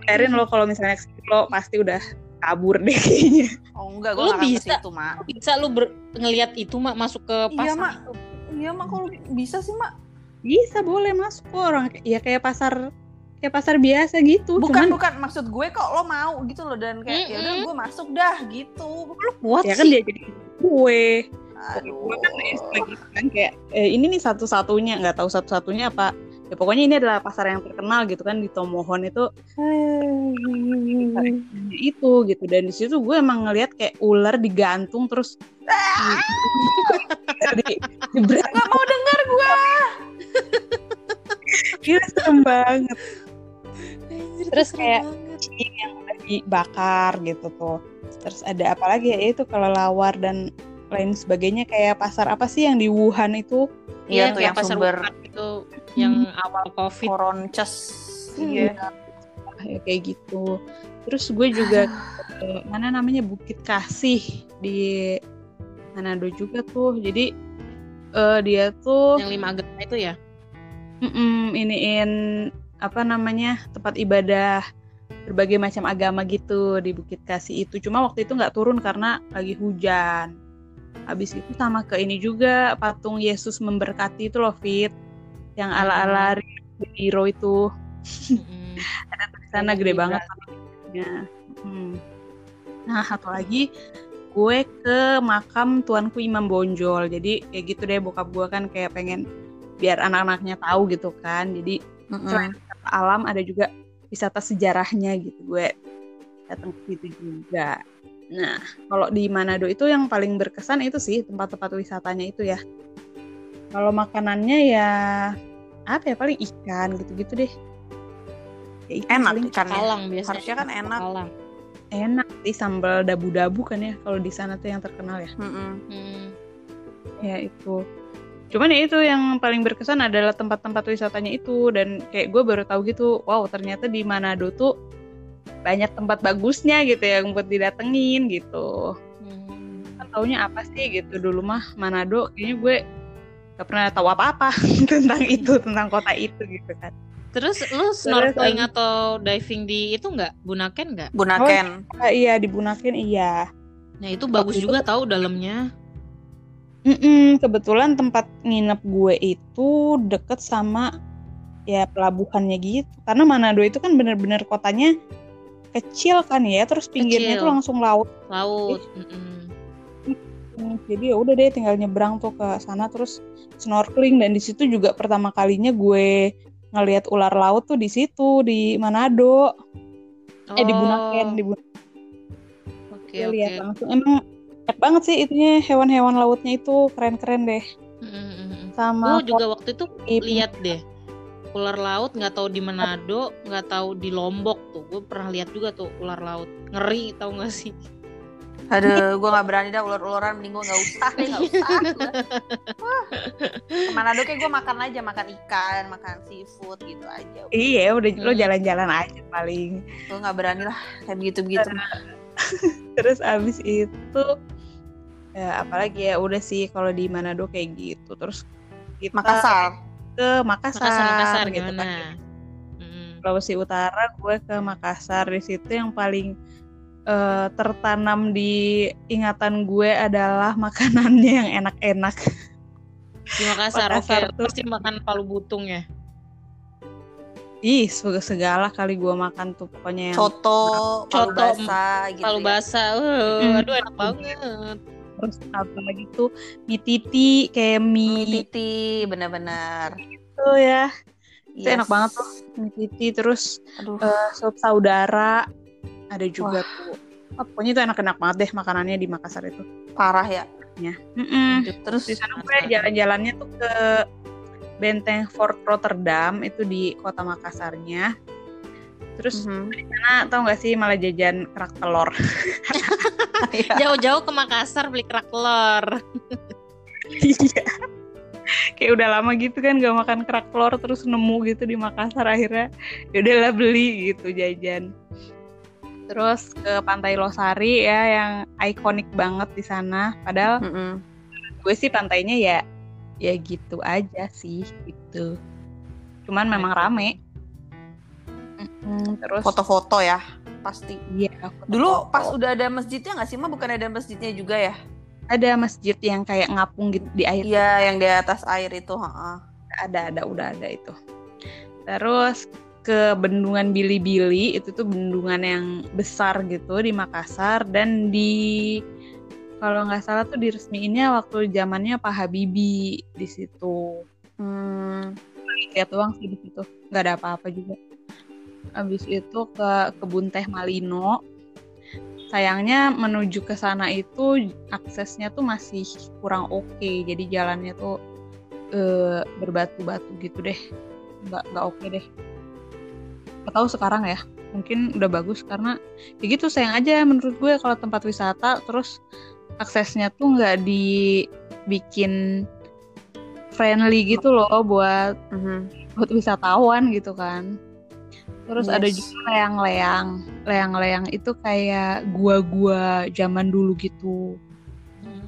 Biarin lo kalau misalnya ekstrim lo pasti udah kabur deh kayaknya. Oh enggak, gue Lu bisa. situ, Mak. Bisa lu ber- ngelihat itu mak masuk ke Iya, pasar Mak. itu? Iya, Mak, kalau bisa sih, Mak. Bisa boleh masuk kok orang ya kayak pasar kayak pasar biasa gitu. Bukan, Cuman bukan. Maksud gue kok lo mau gitu loh. Dan kayak, ya udah gue masuk dah gitu. Lu kuat ya kan sih. dia jadi gue. Aduh. Gue kan kan kayak eh, ini nih satu-satunya nggak tahu satu-satunya apa ya pokoknya ini adalah pasar yang terkenal gitu kan di Tomohon itu. Itu gitu. Dan di situ gue emang ngelihat kayak ular digantung terus di, di Gak mau denger gue. Gila serem banget. Terus kayak- yang udah dibakar gitu tuh. Terus ada apa lagi ya? Itu kelelawar dan lain sebagainya kayak pasar apa sih yang di Wuhan itu Iya tuh kayak yang pasar sumber Wuhan itu yang awal covid. koronces. Iya. ya kayak gitu terus gue juga ke mana namanya Bukit Kasih di Manado juga tuh jadi eh, dia tuh Yang lima agama itu ya. mm iniin apa namanya tempat ibadah berbagai macam agama gitu di Bukit Kasih itu cuma waktu itu nggak turun karena lagi hujan habis itu sama ke ini juga patung Yesus memberkati itu loh Fit yang ala-ala de Janeiro itu Mm-mm. di sana gede banget ya. Hmm. Nah, satu lagi gue ke makam tuanku Imam Bonjol. Jadi kayak gitu deh bokap gue kan kayak pengen biar anak-anaknya tahu gitu kan. Jadi selain wisata alam ada juga wisata sejarahnya gitu gue datang ke situ juga. Nah, kalau di Manado itu yang paling berkesan itu sih tempat-tempat wisatanya itu ya. Kalau makanannya ya apa ya paling ikan gitu-gitu deh. Ya, ikan Enak paling ikannya. Kalang biasanya. Harusnya kan enak. Kalang. enak sih sambal dabu-dabu kan ya kalau di sana tuh yang terkenal ya. Mm-mm. Hmm. Ya itu. Cuman ya itu yang paling berkesan adalah tempat-tempat wisatanya itu dan kayak gue baru tahu gitu, wow ternyata di Manado tuh banyak tempat bagusnya gitu yang buat didatengin gitu. Hmm. Kan taunya apa sih gitu dulu mah Manado kayaknya gue gak pernah tahu apa-apa tentang itu tentang kota itu gitu kan Terus lu snorkeling atau diving di itu nggak? Bunaken nggak? Bunaken. Ah, iya di Bunaken iya Nah itu bagus Waktu itu- juga tahu dalamnya. Mm-mm, kebetulan tempat nginep gue itu deket sama ya pelabuhannya gitu karena Manado itu kan bener-bener kotanya kecil kan ya terus pinggirnya Kecil. itu langsung laut Laut. mm-mm. Hmm, jadi ya udah deh tinggal nyebrang tuh ke sana terus snorkeling dan di situ juga pertama kalinya gue ngelihat ular laut tuh di situ di Manado eh di Bunaken Oh, di Bunaken Oke oke. lihat langsung emang banyak banget sih itunya hewan-hewan lautnya itu keren-keren deh Mm-mm. sama Gue juga waktu itu lihat deh ular laut nggak tahu di Manado nggak tahu di Lombok tuh gue pernah lihat juga tuh ular laut ngeri tau gak sih Aduh, gue gak berani dah ular-ularan, mending gue gak usah deh, gak usah. Wah. Ke mana kayak gue makan aja, makan ikan, makan seafood gitu aja. iya udah lo Hmm. jalan-jalan aja paling Gue gak berani lah, kayak begitu-begitu. terus abis itu ya apalagi ya udah sih kalau di Manado kayak gitu terus kita Makassar. Ke Makassar, Makassar Makassar gitu gimana kan. Mm. Sulawesi Utara gue ke Makassar di situ yang paling eh, tertanam di ingatan gue adalah makanannya yang enak-enak di Makassar, Makassar oke tuh- pasti makan palu butung ya ih segala segala kali gue makan tuh pokoknya yang Coto, palu Coto, basah gitu palu ya. basah uh, Mm. aduh enak banget terus apa lagi tuh mie titi kayak Mie mie titi, bener-bener. Itu ya Itu Yes. enak banget tuh. mie titi terus Aduh, eh, sup saudara ada juga tuh Ah, pokoknya itu enak-enak banget deh makanannya di Makassar itu parah ya. Mm-mm. Terus di sana gue jalan-jalannya tuh ke Benteng Fort Rotterdam itu di kota Makassarnya terus Mhm. Nah, tau gak sih malah jajan kerak telur. Iya. jauh-jauh ke Makassar beli kerak telur Iya. Kayak udah lama gitu kan gak makan kerak telur terus nemu gitu di Makassar akhirnya yaudahlah beli gitu jajan. Terus ke Pantai Losari ya yang ikonik banget di sana. Padahal Mm-mm. gue sih pantainya ya ya gitu aja sih gitu. Cuman memang rame. Mm-mm, terus Foto-foto ya, pasti. iya, Dulu pas udah ada masjidnya nggak sih, mah bukan ada masjidnya juga ya? Ada masjid yang kayak ngapung gitu di air Iya, yang di atas air itu. heeh. ada ada udah ada itu terus ke bendungan Bili-Bili itu tuh bendungan yang besar gitu di Makassar dan di kalau nggak salah tuh diresmiinnya waktu zamannya Pak Habibie di situ Hmm, lihat doang sih di situ nggak ada apa-apa juga habis itu ke kebun teh Malino sayangnya menuju ke sana itu aksesnya tuh masih kurang oke. Jadi jalannya tuh eh, berbatu-batu gitu deh. Nggak nggak oke deh. Nggak tahu sekarang ya. Mungkin udah bagus karena ya gitu sayang aja menurut gue kalau tempat wisata. Terus aksesnya tuh nggak dibikin friendly gitu loh buat mhm. buat wisatawan gitu kan. Terus ada Yes. juga leang-leang. Leang-leang itu kayak gua-gua zaman dulu gitu.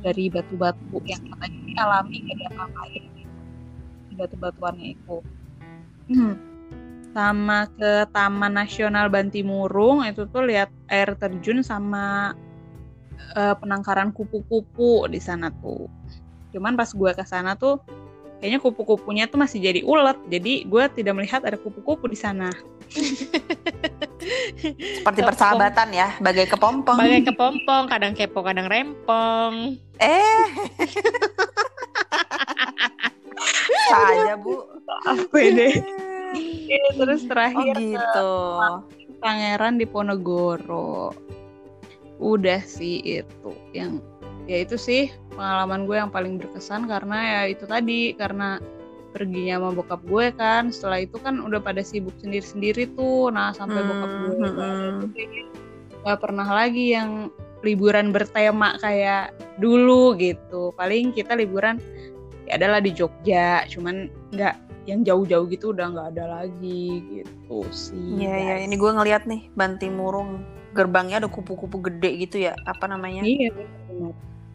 Dari batu-batu yang katanya alami gak ada apa-apain gitu. Batu-batuannya itu. Hmm. Sama ke Taman Nasional Bantimurung itu tuh lihat air terjun sama eh, penangkaran kupu-kupu di sana tuh. Cuman pas gue ke sana tuh kayaknya kupu-kupunya tuh masih jadi ulet. Jadi gue tidak melihat ada kupu-kupu di sana. Seperti persahabatan ya, bagai kepompong. Bagai kepompong, kadang kepo, kadang rempong. Eh. Saja, Bu. Apa deh? Iya, terus Oh terakhir gitu. Pangeran di Ponegoro. Udah sih itu yang ya itu sih pengalaman gue yang paling berkesan karena ya itu tadi karena perginya sama bokap gue kan setelah itu kan udah pada sibuk sendiri-sendiri tuh nah sampai Hmm, bokap gue hmm, balik hmm. kayaknya nggak pernah lagi yang liburan bertema kayak dulu gitu paling kita liburan ya adalah di Jogja cuman nggak yang jauh-jauh gitu udah nggak ada lagi gitu sih Iya, iya. guys. Ini gue ngeliat nih, Bantimurung. Gerbangnya ada kupu-kupu gede gitu ya. Apa namanya? iya benar.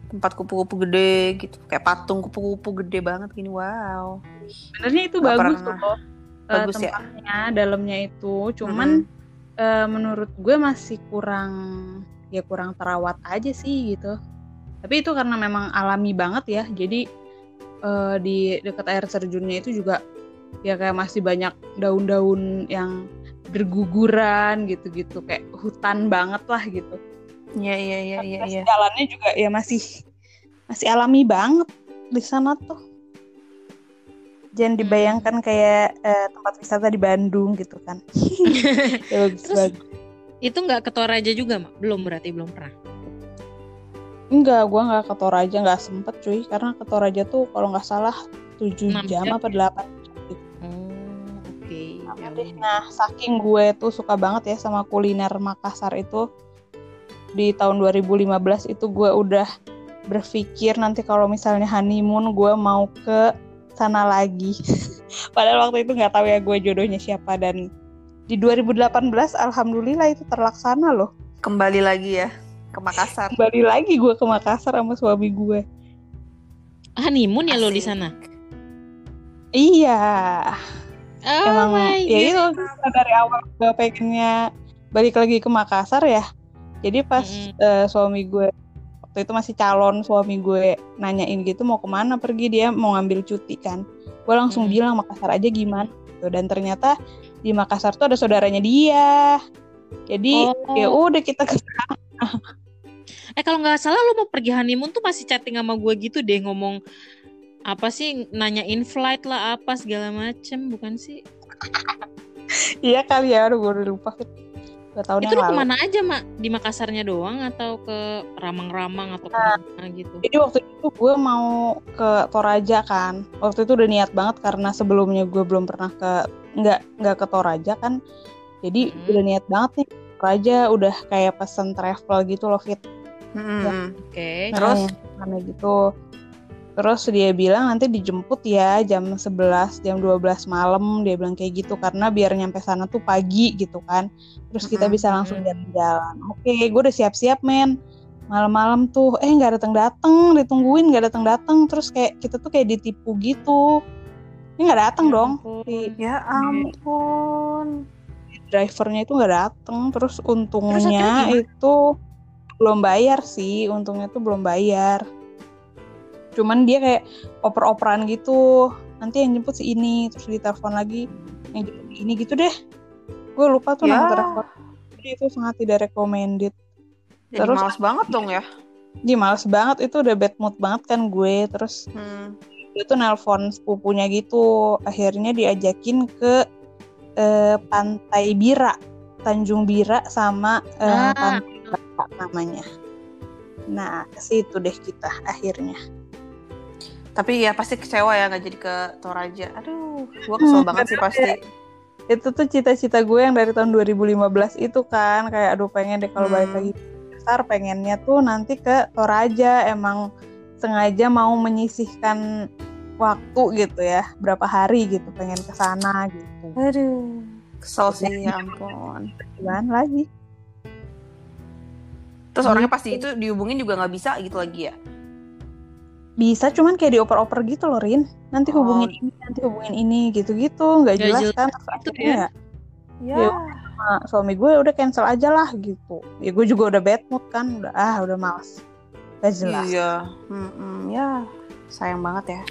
tempat kupu-kupu gede gitu kayak patung kupu-kupu gede banget gini wow Sebenarnya itu Nggak bagus pernah. loh. eh, Bagus ya? tempatnya, dalamnya itu. Cuman eh, menurut gue masih kurang ya kurang terawat aja sih gitu. Tapi itu karena memang alami banget ya. Jadi eh, di dekat air terjunnya itu juga ya kayak masih banyak daun-daun yang berguguran gitu-gitu kayak hutan banget lah gitu. iya iya iya iya iya jalannya juga ya masih masih alami banget di sana tuh. Jangan Hmm. dibayangkan kayak eh, tempat wisata di Bandung gitu kan. ya bagus Terus- bagus. Itu nggak ke Toraja juga, Mak? Belum berarti belum pernah. Enggak, gua nggak ke Toraja, nggak sempet cuy. Karena ke Toraja tuh kalau nggak salah 7 Enam jam jam. apa 8 Oh, oke. Sama Ya. Nah, saking gue tuh suka banget ya sama kuliner Makassar itu di tahun 2015 itu gue udah berpikir nanti kalau misalnya honeymoon gue mau ke sana lagi. Padahal waktu itu nggak tahu ya gue jodohnya siapa dan di 2018 alhamdulillah itu terlaksana loh. kembali lagi ya ke Makassar Kembali lagi gue ke Makassar sama suami gue. Honeymoon ya lo di sana? Iya, Oh emang my ya itu dari awal gue pengennya balik lagi ke Makassar ya. Jadi pas Mm-mm. eh, suami gue waktu itu masih calon suami gue nanyain gitu mau ke mana pergi dia mau ngambil cuti kan. Gue langsung Mm-mm. bilang Makassar aja gimana. gitu. Dan ternyata di Makassar tuh ada saudaranya dia. Jadi Oh. ya udah kita ke Eh kalau nggak salah lo mau pergi honeymoon tuh masih chatting sama gue gitu deh ngomong apa sih nanyain flight lah apa segala macem bukan sih? Iya kali ya, aduh gue udah lupa. Dua tahun itu yang lalu. ke mana aja mak? Di Makassarnya doang atau ke Ramang-Ramang atau ke mana gitu? Jadi waktu itu gue mau ke Toraja kan. Waktu itu udah niat banget karena sebelumnya gue belum pernah ke nggak nggak ke Toraja kan. Jadi Hmm. udah niat banget nih Toraja udah kayak pesen travel gitu loh fit. Mm-mm. Oke. Terus? karena gitu. Terus dia bilang nanti dijemput ya jam 11, jam 12 malam dia bilang kayak gitu karena biar nyampe sana tuh pagi gitu kan. Terus kita bisa langsung jalan-jalan. Oke, gue udah siap-siap men. Malam-malam tuh eh nggak datang-datang, ditungguin nggak datang-datang. Terus kayak kita tuh kayak ditipu gitu. Ini nggak datang Ya dong. ampun. Ya ampun drivernya itu nggak datang. Terus Terus untungnya akhirnya itu belum bayar sih. Untungnya tuh belum bayar. Cuman dia kayak oper-operan gitu. Nanti yang jemput si ini, terus ditelepon lagi yang jemput ini gitu deh. Gue lupa tuh Ya. nama telepon. Jadi itu sangat tidak recommended. jadi Terus- males banget dong ya Dia males banget itu udah bad mood banget kan gue. Terus Hmm. dia tuh nelpon sepupunya gitu. Akhirnya diajakin ke eh, Pantai Bira, Tanjung Bira sama eh, Ah. Pantai Bira namanya. Nah, ke situ deh kita akhirnya. Tapi ya pasti kecewa ya nggak jadi ke Toraja. Aduh gua kesel Hmm, banget sih pasti. Itu tuh cita-cita gue yang dari tahun 2015 itu kan. Kayak aduh pengen deh kalau balik Hmm. lagi besar pengennya tuh nanti ke Toraja. Emang sengaja mau menyisihkan waktu gitu ya berapa hari gitu pengen ke sana gitu. aduh kesel sih ya ampun. Gimana lagi? terus orangnya pasti itu dihubungin juga nggak bisa gitu lagi ya Bisa cuman kayak dioper-oper gitu loh Rin. Nanti Oh. hubungin ini, nanti hubungin ini gitu-gitu, nggak Nggak jelas jelas kan. gitu ya. ya, ya Ya. sama suami gue udah cancel aja lah gitu. Ya gue juga udah bad mood kan, udah ah udah males. Gak jelas. iya Mm-mm, ya sayang banget ya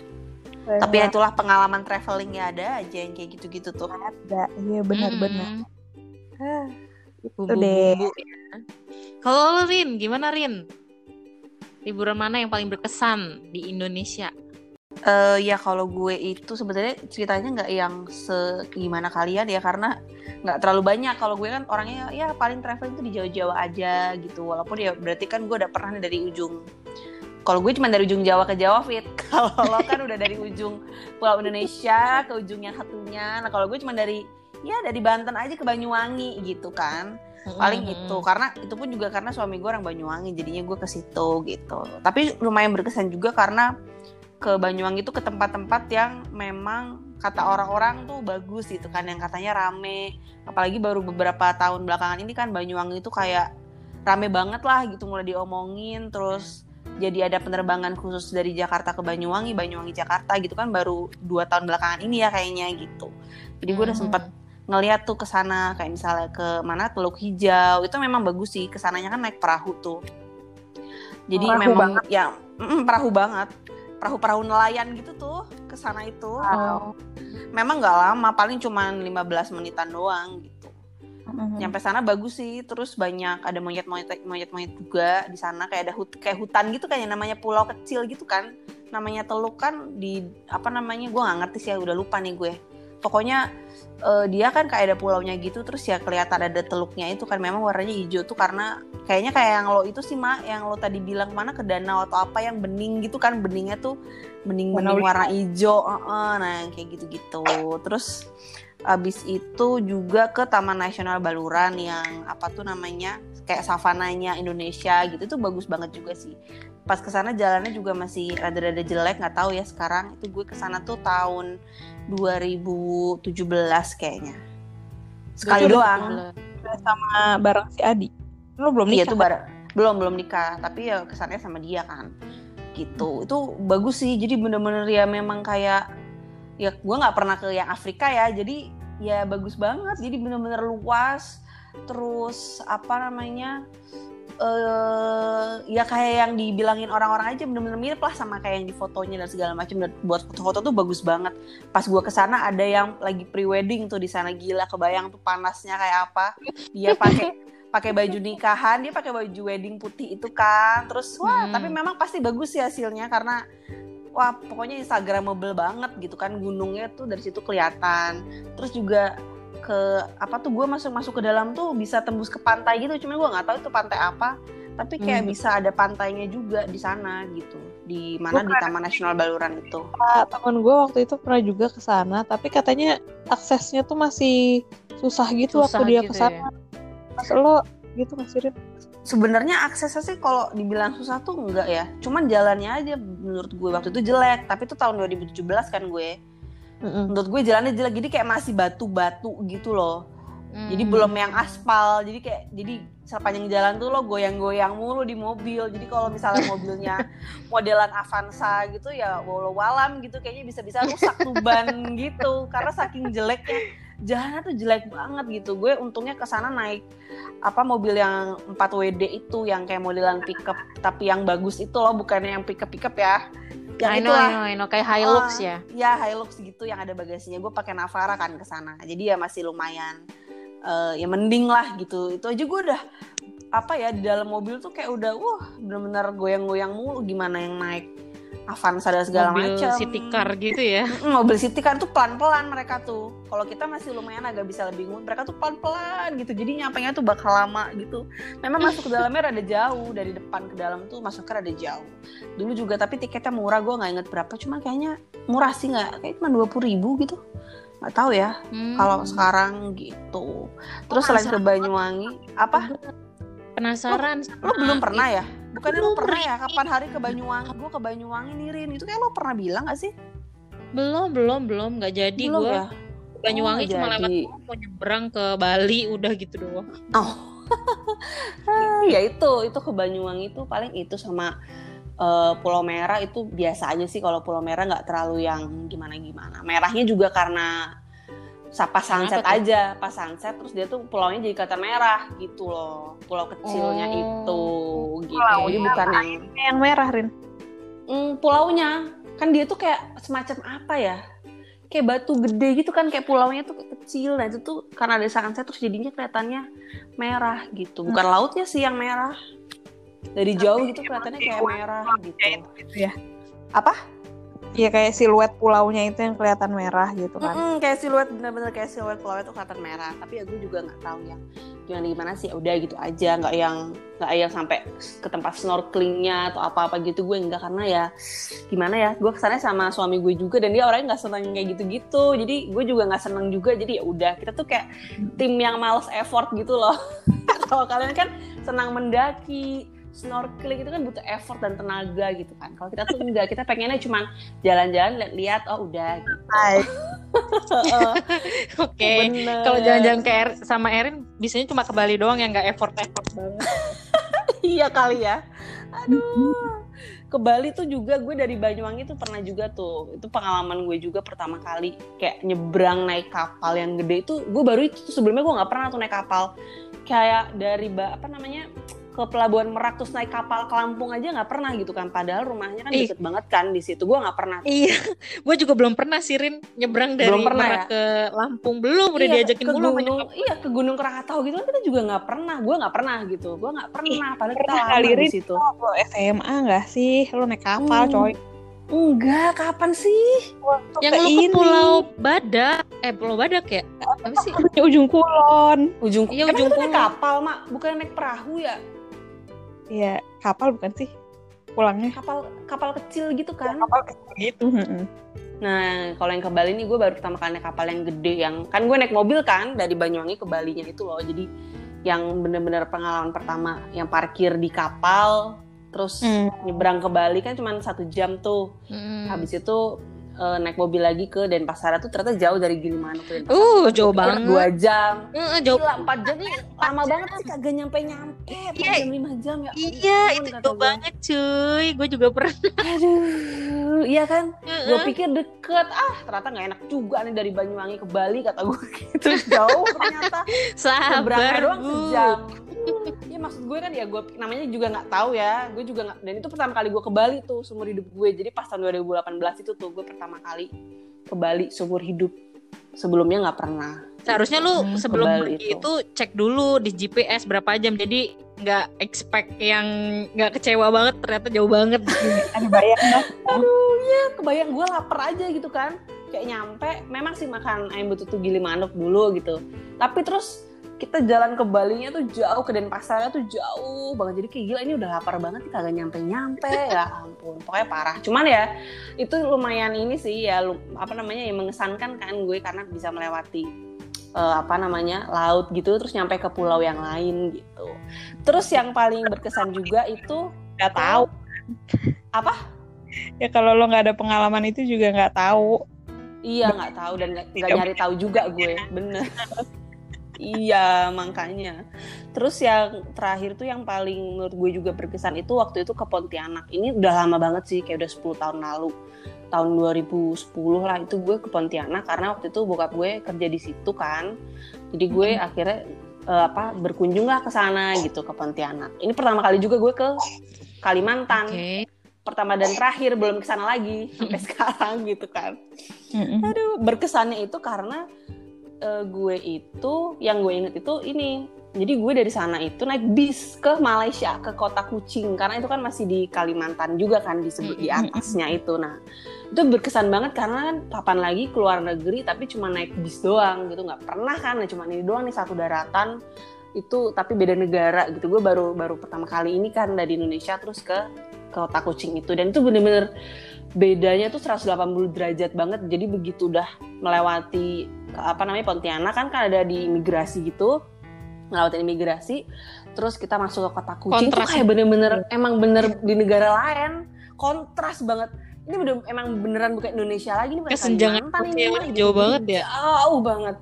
Kayak tapi ya itulah pengalaman traveling ya ada aja yang kayak gitu-gitu tuh nggak ada. Iya benar-benar. Mm-mm. Itu Bumbu-bumbu deh. ya. Kalau lo Rin, gimana Rin? Liburan mana yang paling berkesan di Indonesia? Eh ya kalau gue itu sebenarnya ceritanya nggak yang se gimana kalian ya karena nggak terlalu banyak. Kalau gue kan orangnya ya paling traveling itu di Jawa-Jawa aja gitu. Walaupun ya berarti kan gue udah pernah dari ujung. Kalau gue cuma dari ujung Jawa ke Jawa fit. Kalau lo kan udah dari ujung Pulau Indonesia ke ujung yang satunya. Nah kalau gue cuma dari ya dari Banten aja ke Banyuwangi gitu kan. Paling Mm-mm. itu karena itu pun juga karena suami gue orang Banyuwangi jadinya gue ke situ gitu. Tapi lumayan berkesan juga karena ke Banyuwangi itu ke tempat-tempat yang memang kata orang-orang tuh bagus gitu kan yang katanya rame. Apalagi baru beberapa tahun belakangan ini kan Banyuwangi itu kayak rame banget lah gitu mulai diomongin. Terus jadi ada penerbangan khusus dari Jakarta ke Banyuwangi Banyuwangi Jakarta gitu kan baru dua tahun belakangan ini ya kayaknya gitu. Jadi gue udah Hmm. sempet ngeliat tuh ke sana kayak misalnya ke mana Teluk Hijau itu memang bagus sih ke sananya kan naik perahu tuh. Jadi Perahu memang ya mm, perahu banget. Perahu-perahu nelayan gitu tuh ke sana itu. Oh. memang nggak lama paling cuma 15 menitan doang gitu. Mhm. nyampe sana bagus sih terus banyak ada monyet-monyet monyet-monyet juga di sana kayak ada hut kayak hutan gitu kayak namanya pulau kecil gitu kan. Namanya teluk kan di apa namanya gue nggak ngerti sih ya udah lupa nih gue. Pokoknya eh, dia kan kayak ada pulaunya gitu terus ya kelihatan ada teluknya itu kan memang warnanya hijau tuh karena kayaknya kayak yang lo itu sih mak yang lo tadi bilang mana ke danau atau apa yang bening gitu kan beningnya tuh bening bening Warna warna hijau Heeh, nah yang kayak gitu gitu terus abis itu juga ke Taman Nasional Baluran yang apa tuh namanya kayak savananya Indonesia gitu itu bagus banget juga sih pas ke sana jalannya juga masih rada-rada jelek nggak tahu ya. Sekarang itu gue ke sana tuh tahun 2017 kayaknya. Sekali Berarti udah doang. 17. sama bareng si Adi. Lu belum iya nikah. tuh bareng belum belum nikah. Tapi ya kesannya sama dia kan. Gitu. Itu bagus sih. Jadi bener-bener ya memang kayak ya gue nggak pernah ke yang Afrika ya. Jadi ya bagus banget. Jadi bener-bener luas. Terus apa namanya eh ya kayak yang dibilangin orang-orang aja bener-bener mirip lah sama kayak yang di fotonya dan segala macam. Dan buat foto-foto tuh bagus banget. Pas gue ke sana ada yang lagi pre-wedding tuh di sana gila kebayang tuh panasnya kayak apa. Dia pakai pakai baju nikahan dia pakai baju wedding putih itu kan. Terus wah Hmm. tapi memang pasti bagus sih hasilnya karena wah pokoknya instagramable banget gitu kan gunungnya tuh dari situ kelihatan. Terus juga ke apa tuh gue masuk masuk ke dalam tuh bisa tembus ke pantai gitu. Cuma gue nggak tahu itu pantai apa. Tapi kayak Hmm. bisa ada pantainya juga di sana gitu. Di mana di Taman Nasional Baluran itu. Pak, temen gue waktu itu pernah juga ke sana, tapi katanya aksesnya tuh masih susah gitu Susah waktu dia gitu ke sana. Mas lo gitu nggak sih, Rin? sebenarnya aksesnya sih kalau dibilang susah tuh enggak ya. Cuman jalannya aja menurut gue waktu itu jelek. Tapi itu tahun 2017 kan gue Mm-mm. menurut gue jalannya jelek jadi kayak masih batu-batu gitu loh. Jadi Hmm. belum yang aspal jadi kayak jadi sepanjang jalan tuh lo goyang-goyang mulu di mobil. Jadi kalau misalnya mobilnya modelan Avanza gitu ya walau walam gitu kayaknya bisa-bisa rusak tuh ban gitu. Karena saking jeleknya jalannya tuh jelek banget gitu. Gue untungnya ke sana naik apa mobil yang 4 WD itu yang kayak modelan pickup tapi yang bagus itu loh bukannya yang pickup pickup ya yang I know, itulah I know, I know. Kayak Hilux Ah, ya. Ya Hilux gitu yang ada bagasinya. Gue pakai Navara kan ke sana. Jadi ya masih lumayan eh, ya mending lah gitu. Itu aja gue udah apa ya di dalam mobil tuh kayak udah wah bener-bener goyang-goyang mulu gimana yang naik Avanza dan segala Mobil macam. city car gitu ya. Mobil city car tuh pelan-pelan mereka tuh. Kalau kita masih lumayan agak bisa lebih ngut, mereka tuh pelan-pelan gitu. Jadi nyampainya tuh bakal lama gitu. Memang masuk ke dalamnya rada jauh dari depan ke dalam tuh masuknya rada jauh. Dulu juga tapi tiketnya murah gue nggak inget berapa, cuma kayaknya murah sih nggak, kayak cuma dua ribu gitu. Nggak tahu ya Hmm. kalau sekarang gitu. Terus selain ke Banyuwangi, apa? penasaran Lo belum pernah ya? Bukannya lo pernah ya? Kapan hari ke Banyuwangi? Gue ke Banyuwangi nih Rin. Itu kayak lo pernah bilang gak sih? belum belum belum nggak jadi gue ya? Banyuwangi Oh, cuma jadi. lewat mau nyebrang ke Bali udah gitu doang Ah, ya itu itu ke Banyuwangi itu paling itu sama eh, Pulau Merah itu biasa aja sih kalau Pulau Merah nggak terlalu yang gimana gimana merahnya juga karena pas sunset Kenapa tuh? aja pas sunset terus dia tuh pulaunya jadi kelihatan merah gitu loh. Pulau kecilnya Oh. itu gitu. Pulaunya jadi bukan yang Yang merah, Rin. Hmm, pulaunya. Kan dia tuh kayak semacam apa ya? Kayak batu gede gitu kan kayak pulaunya tuh kecil. Nah itu tuh karena ada sunset terus jadinya kelihatannya merah gitu. Bukan lautnya sih yang merah. Dari jauh gitu kelihatannya kayak merah gitu. Gitu ya. apa Iya kayak siluet pulaunya itu yang kelihatan merah gitu kan. Mm-mm, kayak siluet bener-bener kayak siluet pulau itu kelihatan merah. Tapi ya gue juga nggak tahu yang gimana gimana sih. Ya udah gitu aja nggak yang nggak yang sampai ke tempat snorkelingnya atau apa-apa gitu gue enggak karena ya gimana ya gue ke sana sama suami gue juga dan dia orangnya nggak seneng kayak gitu-gitu. Jadi gue juga nggak seneng juga. Jadi ya udah kita tuh kayak tim yang males effort gitu loh. Kalau kalian kan senang mendaki snorkeling itu kan butuh effort dan tenaga gitu kan. Kalau kita tuh enggak kita pengennya cuma jalan-jalan lihat-lihat oh udah gitu. Oke Bener. kalau jalan-jalan ke Er- sama Erin biasanya cuma ke Bali doang yang nggak effort effort banget. Iya kali ya. Aduh. Ke Bali tuh juga gue dari Banyuwangi tuh pernah juga tuh. Itu pengalaman gue juga pertama kali kayak nyebrang naik kapal yang gede itu gue baru itu sebelumnya gue nggak pernah tuh naik kapal. Kayak dari apa namanya ke pelabuhan Merak terus naik kapal ke Lampung aja nggak pernah gitu kan padahal rumahnya kan Ih. deket banget kan di situ gue nggak pernah Iya, gue juga belum pernah sih Rin nyebrang dari Belum pernah Merak ya? ke Lampung belum udah Iya, diajakin ke mulu gunung nyokap. iya ke gunung Krakatau gitu kan kita juga nggak pernah gue nggak pernah gitu gue nggak pernah padahal kita kali, di situ Lo SMA nggak sih? Lo naik kapal Hmm. coy. enggak kapan sih Waktu Yang lu ke ini. Pulau Badak, eh Pulau Badak ya? Apa sih? Ujung kulon. ujung Iya, emang ujung kulon. kapal mak bukan naik perahu ya Iya, kapal bukan sih? Pulangnya kapal kapal kecil gitu kan kapal kecil gitu. heeh. Nah, kalau yang ke Bali nih gue baru pertama kali naik kapal yang gede yang kan gue naik mobil kan dari Banyuwangi ke Balinya itu loh. Jadi yang bener-bener pengalaman pertama yang parkir di kapal terus Hmm. nyebrang ke Bali kan cuma satu jam tuh. Hmm. Habis itu eh, naik mobil lagi ke Denpasar tuh ternyata jauh dari Gilimanuk ke Denpasar. Uh, jauh pikir banget. Dua jam. Heeh, jauh. Gila, empat jam nih lama banget sih kagak nyampe-nyampe. Empat Iya. jam, lima jam ya. Iya, ampun, itu jauh gue. banget cuy. Gue juga pernah. Aduh, iya kan? gue Heeh. pikir deket ah ternyata nggak enak juga nih dari Banyuwangi ke Bali kata gue gitu jauh ternyata Sabar, doang sejam ya maksud gue kan ya gue namanya juga nggak tahu ya gue juga nggak dan itu pertama kali gue ke Bali tuh seumur hidup gue jadi pas tahun 2018 itu tuh gue pertama kali ke Bali seumur hidup sebelumnya nggak pernah Seharusnya lu Hmm, sebelum pergi itu. itu cek dulu di GPS berapa jam. Jadi nggak expect yang nggak kecewa banget ternyata jauh banget. Ada bayang dah. aduh ya kebayang gue lapar aja gitu kan kayak nyampe memang sih makan ayam betutu gili manuk dulu gitu tapi terus kita jalan ke Balinya tuh jauh ke Denpasarnya tuh jauh banget jadi kayak gila ini udah lapar banget nih kagak nyampe nyampe ya ampun pokoknya parah cuman ya itu lumayan ini sih ya apa namanya yang mengesankan kan gue karena bisa melewati eh, apa namanya laut gitu terus nyampe ke pulau yang lain gitu terus yang paling berkesan juga itu Nggak tahu. Apa? Ya kalau lo nggak ada pengalaman itu juga nggak tahu. Iya nggak tahu dan nggak nggak nyari tahu juga gue, bener. iya makanya. Terus yang terakhir tuh yang paling menurut gue juga berkesan itu waktu itu ke Pontianak. Ini udah lama banget sih, kayak udah 10 tahun lalu. Tahun 2010 lah itu gue ke Pontianak karena waktu itu bokap gue kerja di situ kan. Jadi gue akhirnya eh, apa berkunjung lah ke sana gitu ke Pontianak. Ini pertama kali juga gue ke Kalimantan. Oke. Pertama dan terakhir belum ke sana lagi sampai sekarang gitu kan. Aduh, berkesannya itu karena eh, gue itu yang gue inget itu ini. Jadi gue dari sana itu naik bis ke Malaysia ke kota Kucing karena itu kan masih di Kalimantan juga kan disebut di atasnya itu. Nah itu berkesan banget karena kan kapan lagi keluar negeri tapi cuma naik bis doang gitu. Nggak pernah kan nah, cuma ini doang nih satu daratan. Itu tapi beda negara gitu. Gue baru baru pertama kali ini kan dari Indonesia terus ke ke kota Kucing itu. Dan itu bener-bener bedanya tuh 180 derajat banget. Jadi begitu udah melewati apa namanya Pontianak kan kan ada di imigrasi gitu ngelewatin imigrasi terus kita masuk ke kota Kucing Kontras. tuh kayak bener-bener emang bener di negara lain. Kontras banget. Ini bener emang beneran bukan Indonesia lagi ini bukan Kesenjangan ini gitu. jauh banget ya. jauh banget.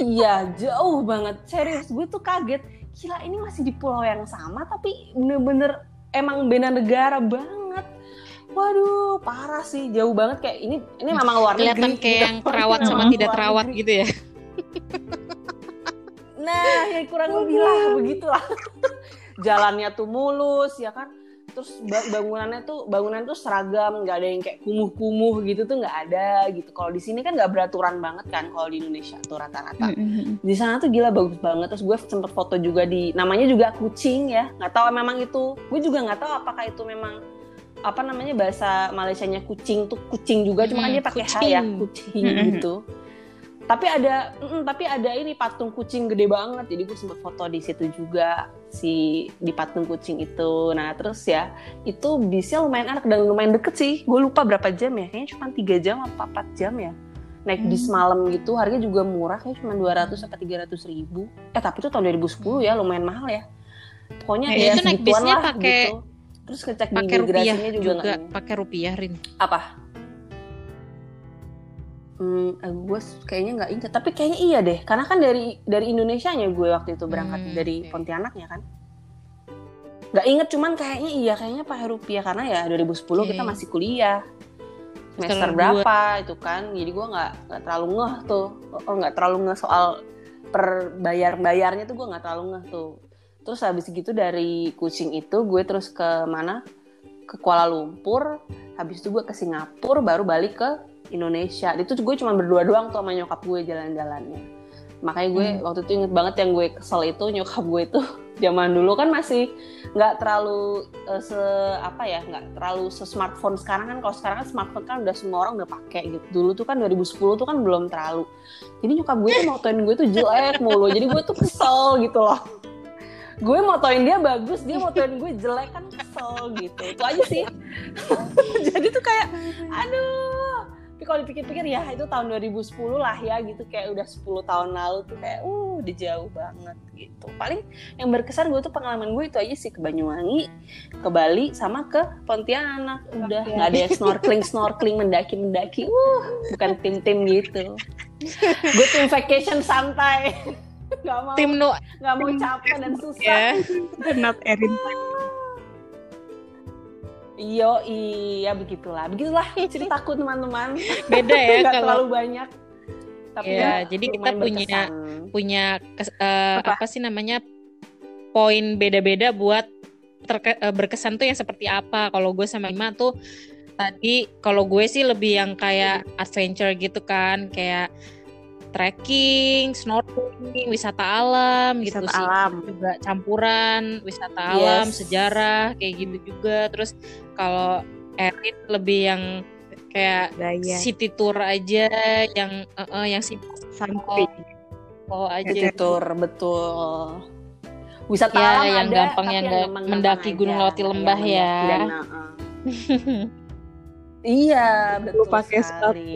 Iya jauh banget. Serius gue tuh kaget. Gila ini masih di pulau yang sama tapi bener-bener emang beda negara banget waduh parah sih jauh banget kayak ini ini memang luar Kelihatan negeri kayak gitu. yang terawat sama Memang tidak terawat negeri. gitu ya. Nah, ya kurang lebih lah begitulah. Jalannya tuh mulus ya kan. Terus ba- bangunannya tuh bangunan tuh seragam, nggak ada yang kayak kumuh-kumuh gitu tuh nggak ada gitu. Kalau di sini kan nggak beraturan banget kan kalau di Indonesia tuh rata-rata. Mm-mm. Di sana tuh gila bagus banget. Terus gue sempet foto juga di namanya juga kucing ya. Nggak tahu memang itu. Gue juga nggak tahu apakah itu memang apa namanya bahasa Malaysianya kucing tuh kucing juga cuma kan dia pakai h kucing. ya kucing gitu tapi ada mm, tapi ada ini patung kucing gede banget. Jadi gue sempet foto di situ juga si di patung kucing itu. Nah terus ya itu bisnya lumayan enak dan lumayan deket sih. Gue lupa berapa jam ya. Kayaknya cuma tiga jam apa empat jam ya. Naik bis Hmm. malam gitu harganya juga murah. Kayak cuma 200 sampai 300 ribu. Eh tapi itu tahun 2010 ya lumayan mahal ya. Pokoknya Ya, ya, itu naik bisnya pakai- gitu. terus ngecek di Pakai rupiah imigrasinya juga, juga, pakai rupiah Rin. apa Hmm, eh, gue kayaknya nggak ingat, tapi kayaknya iya deh, karena kan dari dari Indonesia nya gue waktu itu berangkat Hmm, dari oke. Pontianaknya kan. nggak inget cuman kayaknya iya. Kayaknya pakai rupiah karena ya 2010 kita Oke. masih kuliah. Semester berapa itu kan. Jadi gue nggak nggak terlalu ngeh tuh. Oh nggak terlalu ngeh soal per bayar bayarnya tuh gue nggak terlalu ngeh tuh. Terus habis gitu dari Kucing itu gue terus ke mana? Ke Kuala Lumpur. Habis itu gue ke Singapura baru balik ke Indonesia. Itu gue cuma berdua doang tuh sama nyokap gue jalan-jalannya. Makanya gue waktu itu inget banget yang gue kesel itu nyokap gue itu zaman dulu kan masih nggak terlalu eh, se apa ya nggak terlalu se smartphone sekarang kan kalau sekarang kan smartphone kan udah semua orang udah pakai gitu. Dulu tuh kan 2010 tuh kan belum terlalu. Jadi nyokap gue tuh motoin gue tuh jelek mulu. Jadi gue tuh kesel gitu loh. Gue motoin dia bagus dia motoin gue jelek kan kesel gitu. Itu aja sih. Jadi tuh kayak aduh tapi kalau dipikir-pikir ya itu tahun 2010 lah ya gitu. Kayak udah 10 tahun lalu tuh kayak uh udah jauh banget gitu. Paling yang berkesan gue tuh pengalaman gue itu aja sih ke Banyuwangi ke Bali sama ke Pontianak. Udah nggak ada yang snorkeling snorkeling mendaki mendaki uh bukan tim-tim gitu. Gue tim vacation santai. Nggak mau Tim nu nggak mau capek dan susah. ya. Not Erin. Iyo, iya begitulah. Begitulah ceritaku teman-teman. beda ya Nggak kalau terlalu banyak. Tapi Iya, ya, jadi kita punya- berkesan. punya kes- eh, Apa? apa? sih namanya poin beda-beda buat terke- eh, berkesan tuh yang seperti apa. Kalau gue sama Ima tuh tadi kalau gue sih lebih yang kayak adventure gitu kan, kayak trekking, snorkeling, wisata alam gitu Wisata sih. alam. Juga campuran wisata alam, Yes. sejarah kayak gitu juga. Terus kalau Erin lebih yang kayak Gaya. city tour aja yang eh, eh, yang simpel Santai. aja Gitu. Betul, betul. Wisata Ya, alam yang ada, gampang, yang yang mendaki gunung lewati Yang lembah mendaki ya. dan, uh-uh. Iya, betul pakai sekali.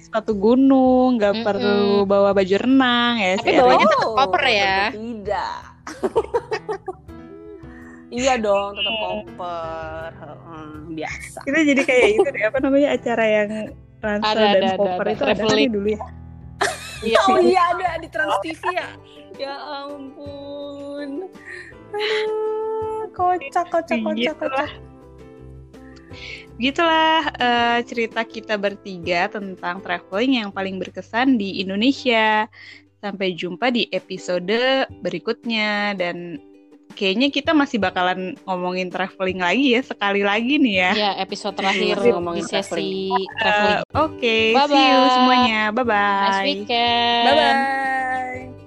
Sepatu gunung, nggak Mm-mm. perlu bawa baju renang ya. Tapi si bawanya tetap koper ya. Tidak. iya dong, tetap koper. Heeh, biasa. Kita jadi kayak itu deh, apa namanya acara yang ransel Ada, dan ada, ada, koper ada. itu ada kan Traveling. ya dulu ya. Iya. Oh iya ada di Trans TV ya. Ya ampun. Aduh, kocak, kocak, kocak, Gitu kocak. Lah. Gitulah eh, cerita kita bertiga tentang traveling yang paling berkesan di Indonesia. Sampai jumpa di episode berikutnya dan kayaknya kita masih bakalan ngomongin traveling lagi ya sekali lagi nih ya. Ya, episode terakhir Masih ngomongin sesi Eh, traveling. Oke, see you semuanya. Bye bye. Nice weekend. Bye bye.